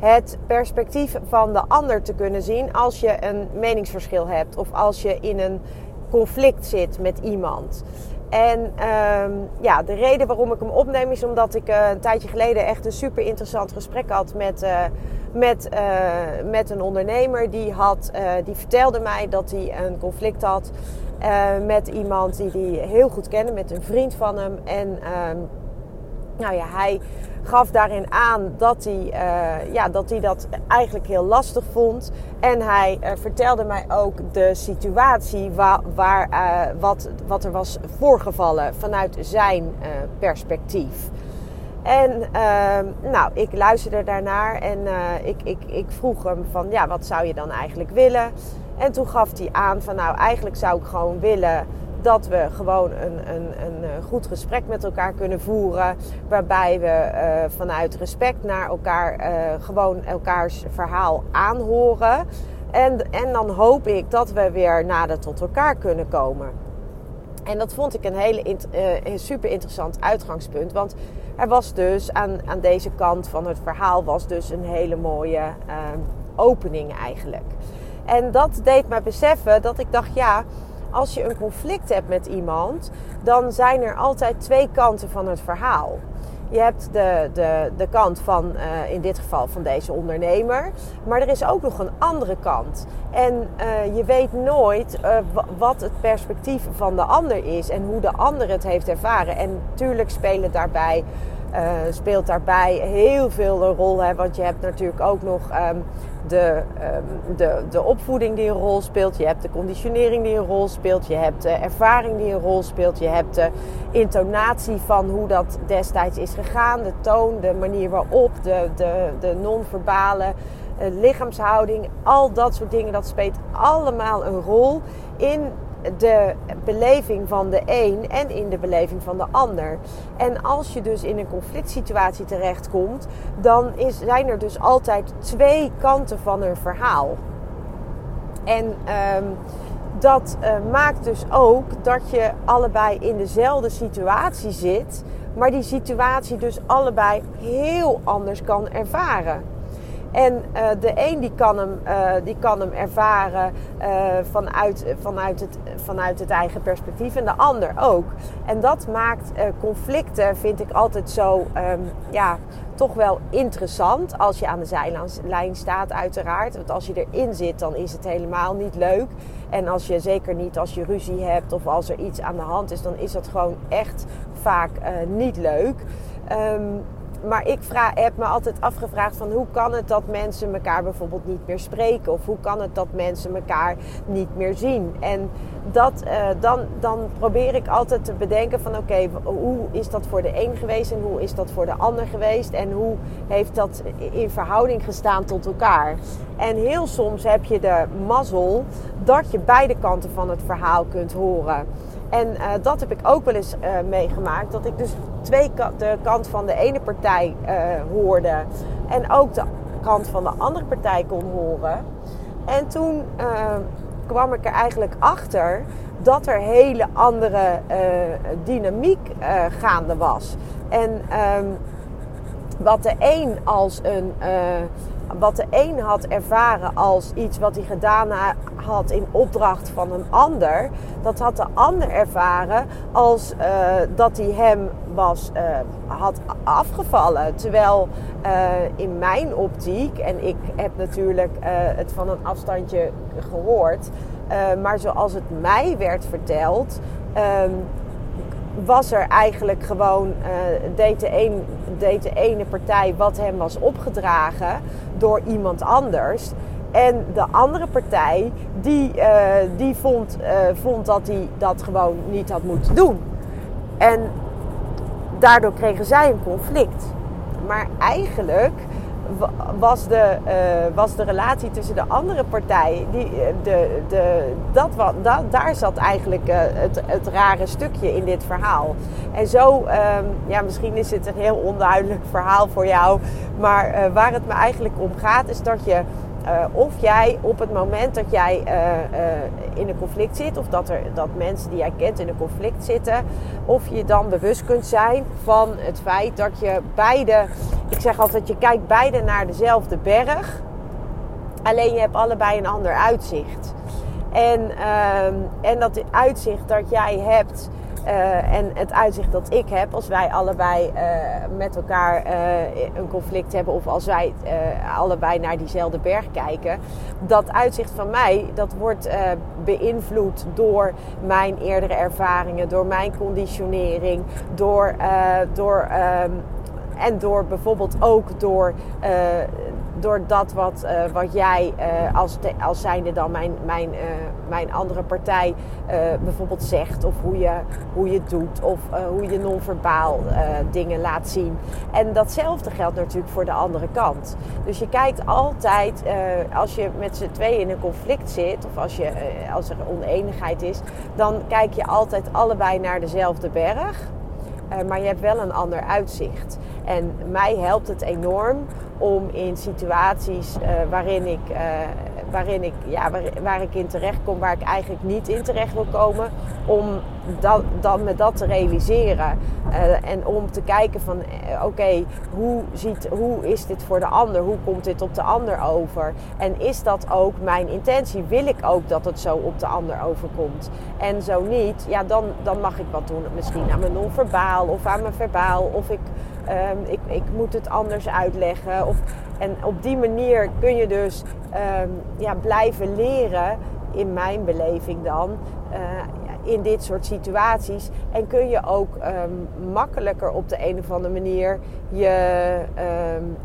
het perspectief van de ander te kunnen zien als je een meningsverschil hebt of als je in een conflict zit met iemand. En ehm, ja, de reden waarom ik hem opneem is omdat ik uh, een tijdje geleden echt een super interessant gesprek had met, uh, met, uh, met een ondernemer. Die, had, die vertelde mij dat hij een conflict had met iemand die hij heel goed kende, met een vriend van hem. En ehm, nou ja, hij gaf daarin aan dat hij, uh, ja, dat hij dat eigenlijk heel lastig vond. En hij uh, vertelde mij ook de situatie waar, waar uh, wat, wat er was voorgevallen vanuit zijn perspectief. En ehm, nou, ik luisterde daarnaar en ik, ik, ik vroeg hem van ja, wat zou je dan eigenlijk willen? En toen gaf hij aan van nou, eigenlijk zou ik gewoon willen dat we gewoon een, een, een eh, goed gesprek met elkaar kunnen voeren. Waarbij we uh, vanuit respect naar elkaar uh, gewoon elkaars verhaal aanhoren. En, en dan hoop ik dat we weer nader tot elkaar kunnen komen. En dat vond ik een hele super interessant uitgangspunt. Want er was dus aan, aan deze kant van het verhaal was dus een hele mooie opening eigenlijk. En dat deed mij beseffen dat ik dacht, ja, als je een conflict hebt met iemand, dan zijn er altijd twee kanten van het verhaal. Je hebt de, de, de kant van, uh, in dit geval van deze ondernemer. Maar er is ook nog een andere kant. En uh, je weet nooit uh, wat het perspectief van de ander is en hoe de ander het heeft ervaren. En natuurlijk spelen daarbij uh, speelt daarbij heel veel een rol. Hè? Want je hebt natuurlijk ook nog um, de, um, de, de opvoeding die een rol speelt. Je hebt de conditionering die een rol speelt. Je hebt de ervaring die een rol speelt. Je hebt de intonatie van hoe dat destijds is gegaan. De toon, de manier waarop, de, de, de non-verbale uh, lichaamshouding. Al dat soort dingen, dat speelt allemaal een rol in de beleving van de een en in de beleving van de ander. En als je dus in een conflict situatie terechtkomt, dan is, zijn er dus altijd twee kanten van een verhaal. En um, dat uh, maakt dus ook dat je allebei in dezelfde situatie zit, maar die situatie dus allebei heel anders kan ervaren. En uh, de een die kan hem, uh, die kan hem ervaren uh, vanuit, vanuit, het, vanuit het eigen perspectief en de ander ook. En dat maakt conflicten, vind ik altijd zo, um, ja, toch wel interessant als je aan de zijlijn staat uiteraard. Want als je erin zit, dan is het helemaal niet leuk. En als je zeker niet als je ruzie hebt of als er iets aan de hand is, dan is dat gewoon echt vaak niet leuk. Um, maar ik vraag, heb me altijd afgevraagd van hoe kan het dat mensen elkaar bijvoorbeeld niet meer spreken? Of hoe kan het dat mensen elkaar niet meer zien? En dat, uh, dan, dan probeer ik altijd te bedenken van oké, hoe is dat voor de een geweest en hoe is dat voor de ander geweest? En hoe heeft dat in verhouding gestaan tot elkaar? En heel soms heb je de mazzel dat je beide kanten van het verhaal kunt horen. En uh, dat heb ik ook wel eens uh, meegemaakt. Dat ik dus twee de kant van de ene partij uh, hoorde. En ook de kant van de andere partij kon horen. En toen kwam ik er eigenlijk achter dat er hele andere dynamiek gaande was. En um, wat de een als een wat de een had ervaren als iets wat hij gedaan had in opdracht van een ander, dat had de ander ervaren als uh, dat hij hem was, uh, had afgevallen. Terwijl uh, in mijn optiek, en ik heb natuurlijk het van een afstandje gehoord, maar zoals het mij werd verteld, ehm, was er eigenlijk gewoon, uh, deed, de een, deed de ene partij wat hem was opgedragen door iemand anders. En de andere partij, die, uh, die vond, uh, vond dat hij dat gewoon niet had moeten doen. En daardoor kregen zij een conflict. Maar eigenlijk was de, uh, was de relatie tussen de andere partij, die, de, de, dat, wat, dat, daar zat eigenlijk uh, het, het rare stukje in dit verhaal. En zo, um, ja, misschien is het een heel onduidelijk verhaal voor jou, maar waar het me eigenlijk om gaat, is dat je uh, of jij op het moment dat jij uh, uh, in een conflict zit, of dat, er, dat mensen die jij kent in een conflict zitten, of je dan bewust kunt zijn van het feit dat je beide, ik zeg altijd, je kijkt beide naar dezelfde berg, alleen je hebt allebei een ander uitzicht. En, ehm, en dat uitzicht dat jij hebt, uh, en het uitzicht dat ik heb als wij allebei uh, met elkaar uh, een conflict hebben of als wij allebei naar diezelfde berg kijken, dat uitzicht van mij dat wordt beïnvloed door mijn eerdere ervaringen, door mijn conditionering, door, door um, en door bijvoorbeeld ook door door dat wat, uh, wat jij uh, als, als zijnde dan mijn, mijn, uh, mijn andere partij bijvoorbeeld zegt. Of hoe je, hoe je doet. Of hoe je non-verbaal dingen laat zien. En datzelfde geldt natuurlijk voor de andere kant. Dus je kijkt altijd, als je met z'n tweeën in een conflict zit. Of als, je, als er oneenigheid is. Dan kijk je altijd allebei naar dezelfde berg. maar je hebt wel een ander uitzicht. En mij helpt het enorm om in situaties uh, waarin ik, uh, waarin ik, ja, waar, ik in terecht kom, waar ik eigenlijk niet in terecht wil komen, om dan me dat te realiseren. Uh, en om te kijken van oké, hoe, ziet, hoe is dit voor de ander? Hoe komt dit op de ander over? En is dat ook mijn intentie? Wil ik ook dat het zo op de ander overkomt? En zo niet, ja, dan, dan mag ik wat doen. Misschien aan mijn non-verbaal of aan mijn verbaal. Of ik Um, ik, ik, moet het anders uitleggen. Of, en op die manier kun je dus um, ja, blijven leren, in mijn beleving dan, uh, in dit soort situaties. En kun je ook um, makkelijker op de een of andere manier je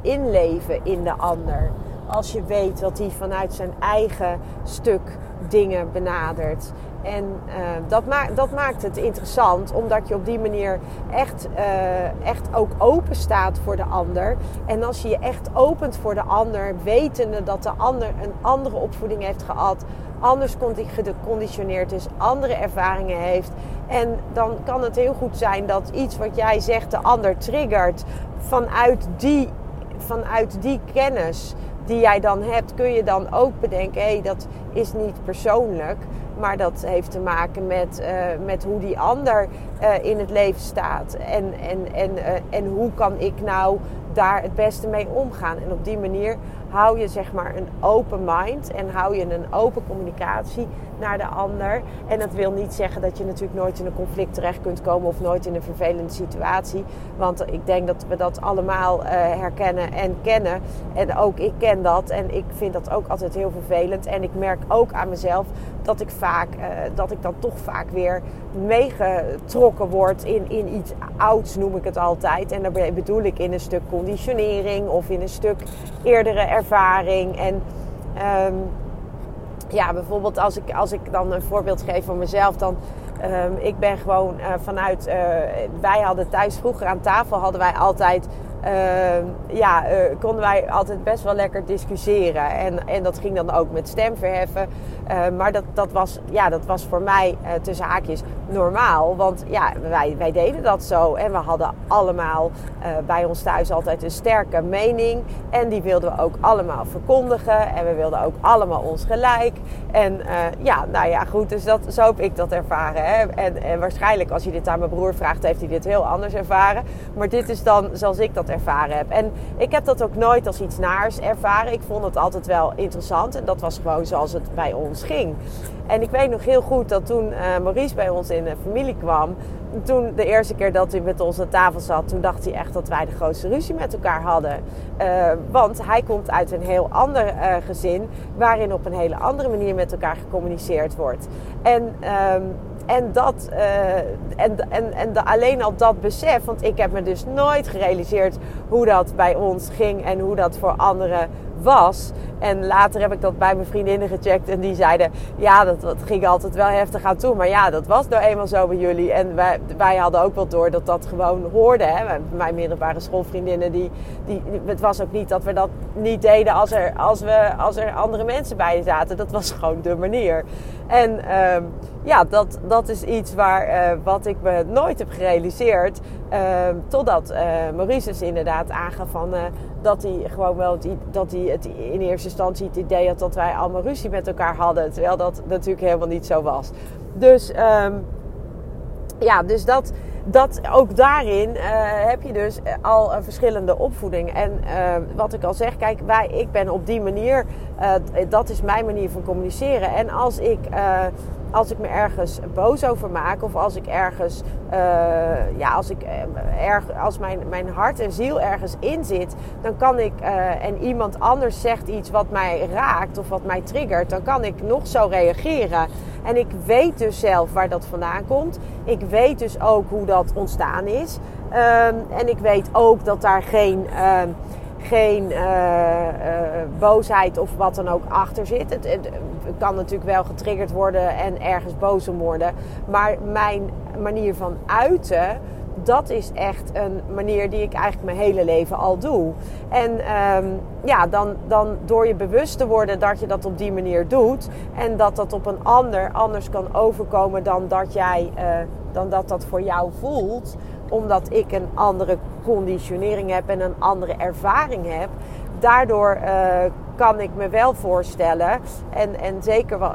inleven in de ander. Als je weet dat hij vanuit zijn eigen stuk dingen benadert. En uh, dat, maakt, dat maakt het interessant, omdat je op die manier echt, uh, echt ook open staat voor de ander. En als je je echt opent voor de ander, wetende dat de ander een andere opvoeding heeft gehad, anders geconditioneerd is, andere ervaringen heeft. En dan kan het heel goed zijn dat iets wat jij zegt de ander triggert vanuit die, vanuit die kennis die jij dan hebt, kun je dan ook bedenken: hé, hey, dat is niet persoonlijk. Maar dat heeft te maken met, uh, met hoe die ander uh, in het leven staat. En, en, en, uh, en hoe kan ik nou daar het beste mee omgaan. En op die manier hou je zeg maar een open mind en hou je een open communicatie naar de ander. En dat wil niet zeggen dat je natuurlijk nooit in een conflict terecht kunt komen of nooit in een vervelende situatie. Want ik denk dat we dat allemaal uh, herkennen en kennen. En ook ik ken dat en ik vind dat ook altijd heel vervelend. En ik merk ook aan mezelf dat ik vaak, uh, dat ik dan toch vaak weer meegetrokken word in, in iets ouds, noem ik het altijd. En daar bedoel ik in een stuk conditionering of in een stuk eerdere ervaring. En um, ja, bijvoorbeeld als ik, als ik dan een voorbeeld geef van mezelf, dan um, ik ben gewoon uh, vanuit. Uh, wij hadden thuis vroeger aan tafel hadden wij altijd. Uh, ja, uh, konden wij altijd best wel lekker discussiëren. En, en dat ging dan ook met stemverheffen. Uh, maar dat, dat, was, ja, dat was voor mij tussen haakjes normaal. Want ja, wij, wij deden dat zo. En we hadden allemaal bij ons thuis altijd een sterke mening. En die wilden we ook allemaal verkondigen. En we wilden ook allemaal ons gelijk. En ja, nou ja, goed. Dus dat, zo heb ik dat ervaren. Hè? En, en waarschijnlijk als je dit aan mijn broer vraagt, heeft hij dit heel anders ervaren. Maar dit is dan zoals ik dat ervaren heb. En ik heb dat ook nooit als iets naars ervaren. Ik vond het altijd wel interessant. En dat was gewoon zoals het bij ons ging. En ik weet nog heel goed dat toen uh, Maurice bij ons in de familie kwam, toen de eerste keer dat hij met ons aan tafel zat, toen dacht hij echt dat wij de grootste ruzie met elkaar hadden. Uh, want hij komt uit een heel ander uh, gezin, waarin op een hele andere manier met elkaar gecommuniceerd wordt. En, um, en dat, uh, en, en, en de, alleen al dat besef, want ik heb me dus nooit gerealiseerd hoe dat bij ons ging en hoe dat voor anderen was. En later heb ik dat bij mijn vriendinnen gecheckt. En die zeiden, ja, dat, dat ging altijd wel heftig aan toe. Maar ja, dat was nou eenmaal zo bij jullie. En wij, wij hadden ook wel door dat dat gewoon hoorde. Hè. Mijn middelbare schoolvriendinnen, die, die, het was ook niet dat we dat niet deden als er, als we, als er andere mensen bij zaten. Dat was gewoon de manier. En uh, ja, dat, dat is iets waar, uh, wat ik me nooit heb gerealiseerd. Uh, totdat uh, Maurice dus inderdaad aangaf van, dat hij gewoon wel dat hij het in eerste instantie het idee had dat wij allemaal ruzie met elkaar hadden. Terwijl dat natuurlijk helemaal niet zo was. Dus um, ja, dus dat, dat ook daarin uh, heb je dus al een verschillende opvoeding. En uh, wat ik al zeg, kijk, wij, ik ben op die manier, uh, dat is mijn manier van communiceren. En als ik als ik me ergens boos over maak of als ik ergens, uh, ja, als, ik, uh, erg, als mijn, mijn hart en ziel ergens in zit, dan kan ik, uh, en iemand anders zegt iets wat mij raakt of wat mij triggert, dan kan ik nog zo reageren. En ik weet dus zelf waar dat vandaan komt. Ik weet dus ook hoe dat ontstaan is. Um, en ik weet ook dat daar geen geen uh, uh, boosheid of wat dan ook achter zit. Het, kan natuurlijk wel getriggerd worden en ergens boos om worden. Maar mijn manier van uiten, dat is echt een manier die ik eigenlijk mijn hele leven al doe. En um, ja, dan, dan door je bewust te worden dat je dat op die manier doet. En dat dat op een ander anders kan overkomen dan dat jij, uh, dan dat dat voor jou voelt omdat ik een andere conditionering heb en een andere ervaring heb. Daardoor uh, kan ik me wel voorstellen, en, en zeker uh,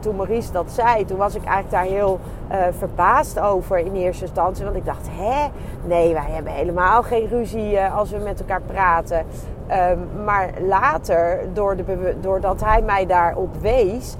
toen Maurice dat zei, toen was ik eigenlijk daar heel uh, verbaasd over in eerste instantie. Want ik dacht, hè, nee, wij hebben helemaal geen ruzie als we met elkaar praten. Um, maar later, door de, doordat hij mij daarop wees,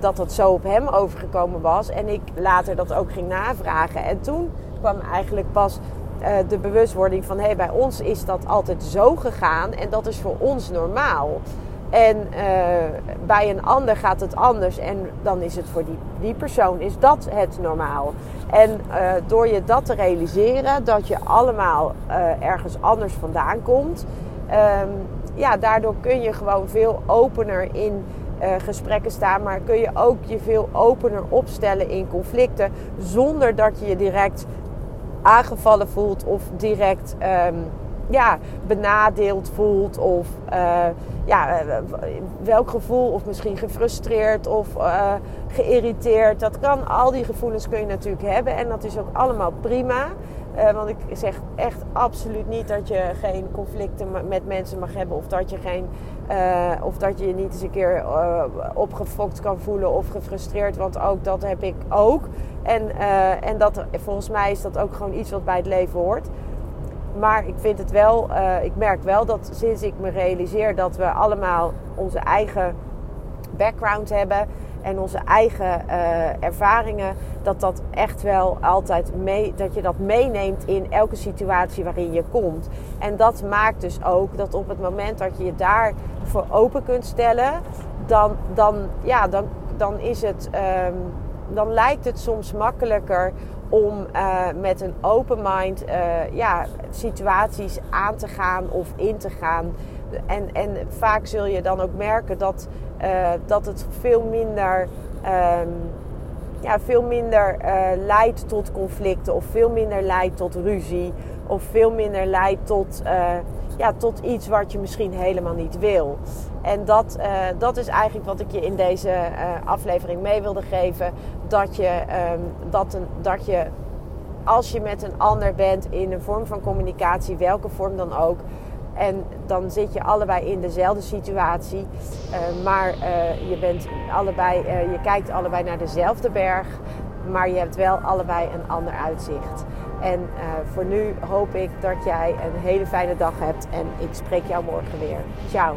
dat dat zo op hem overgekomen was. En ik later dat ook ging navragen. En toen kwam eigenlijk pas uh, de bewustwording van... hé, hey, bij ons is dat altijd zo gegaan en dat is voor ons normaal. En uh, bij een ander gaat het anders en dan is het voor die, die persoon is dat het normaal. En uh, door je dat te realiseren, dat je allemaal ergens anders vandaan komt... Um, ja, daardoor kun je gewoon veel opener in gesprekken staan, maar kun je ook je veel opener opstellen in conflicten zonder dat je je direct aangevallen voelt of direct um, ja, benadeeld voelt of uh, ja, uh, welk gevoel of misschien gefrustreerd of uh, geïrriteerd. Dat kan, al die gevoelens kun je natuurlijk hebben en dat is ook allemaal prima. Uh, want ik zeg echt absoluut niet dat je geen conflicten met mensen mag hebben. Of dat je, geen, uh, of dat je je niet eens een keer uh, opgefokt kan voelen of gefrustreerd. Want ook dat heb ik ook. En, en dat, volgens mij is dat ook gewoon iets wat bij het leven hoort. Maar ik vind het wel, ik merk wel dat sinds ik me realiseer dat we allemaal onze eigen background hebben en onze eigen uh, ervaringen, dat dat echt wel altijd mee, dat je dat meeneemt in elke situatie waarin je komt. En dat maakt dus ook dat op het moment dat je je daarvoor open kunt stellen, dan, dan, ja, dan, dan is het, um, dan lijkt het soms makkelijker om uh, met een open mind uh, ja, situaties aan te gaan of in te gaan. En, en vaak zul je dan ook merken dat, uh, dat het veel minder, um, ja, veel minder uh, leidt tot conflicten of veel minder leidt tot ruzie of veel minder leidt tot, uh, ja, tot iets wat je misschien helemaal niet wil. En dat, dat is eigenlijk wat ik je in deze aflevering mee wilde geven. Dat je, um, dat, een, dat je als je met een ander bent in een vorm van communicatie, welke vorm dan ook, en dan zit je allebei in dezelfde situatie. Uh, maar uh, je, bent allebei, uh, je kijkt allebei naar dezelfde berg. Maar je hebt wel allebei een ander uitzicht. En voor nu hoop ik dat jij een hele fijne dag hebt. En ik spreek jou morgen weer. Ciao.